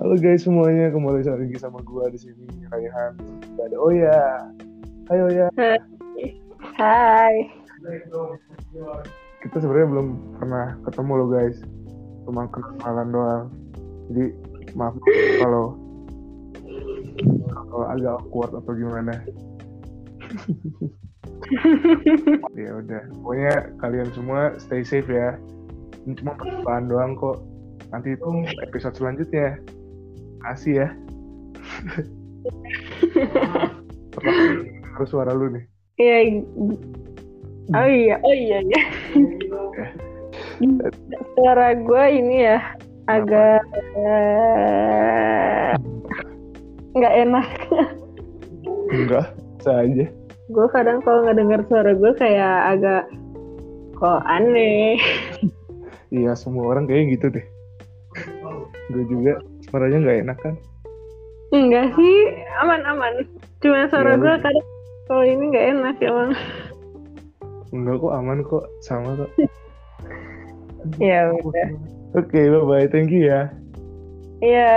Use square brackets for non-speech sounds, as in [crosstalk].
Halo guys semuanya, kembali lagi sama gua di sini Raihan. Ada Oya. Hai Oya. Hai. Kita sebenarnya belum pernah ketemu loh guys. Cuma kenalan doang. Jadi maaf kalau kalau agak awkward atau gimana. [laughs] ya udah. Pokoknya kalian semua stay safe ya. Ini cuma percobaan doang kok. Nanti itu episode selanjutnya. Kasih ya. [laughs] Harus suara lu nih. Iya. Oh iya, oh iya iya. Suara gue ini ya agak eh, nggak enak. Enggak, saja. gue kadang kalau nggak dengar suara gue kayak agak kok aneh. Iya, semua orang kayaknya gitu deh. Gue juga suaranya nggak enak kan. Enggak sih, aman-aman. Cuma suara Iya, gue kadang kalau ini nggak enak emang. Enggak kok, aman kok. Sama kok. [laughs] Ya udah. Oke, bye-bye. Thank you ya. Ya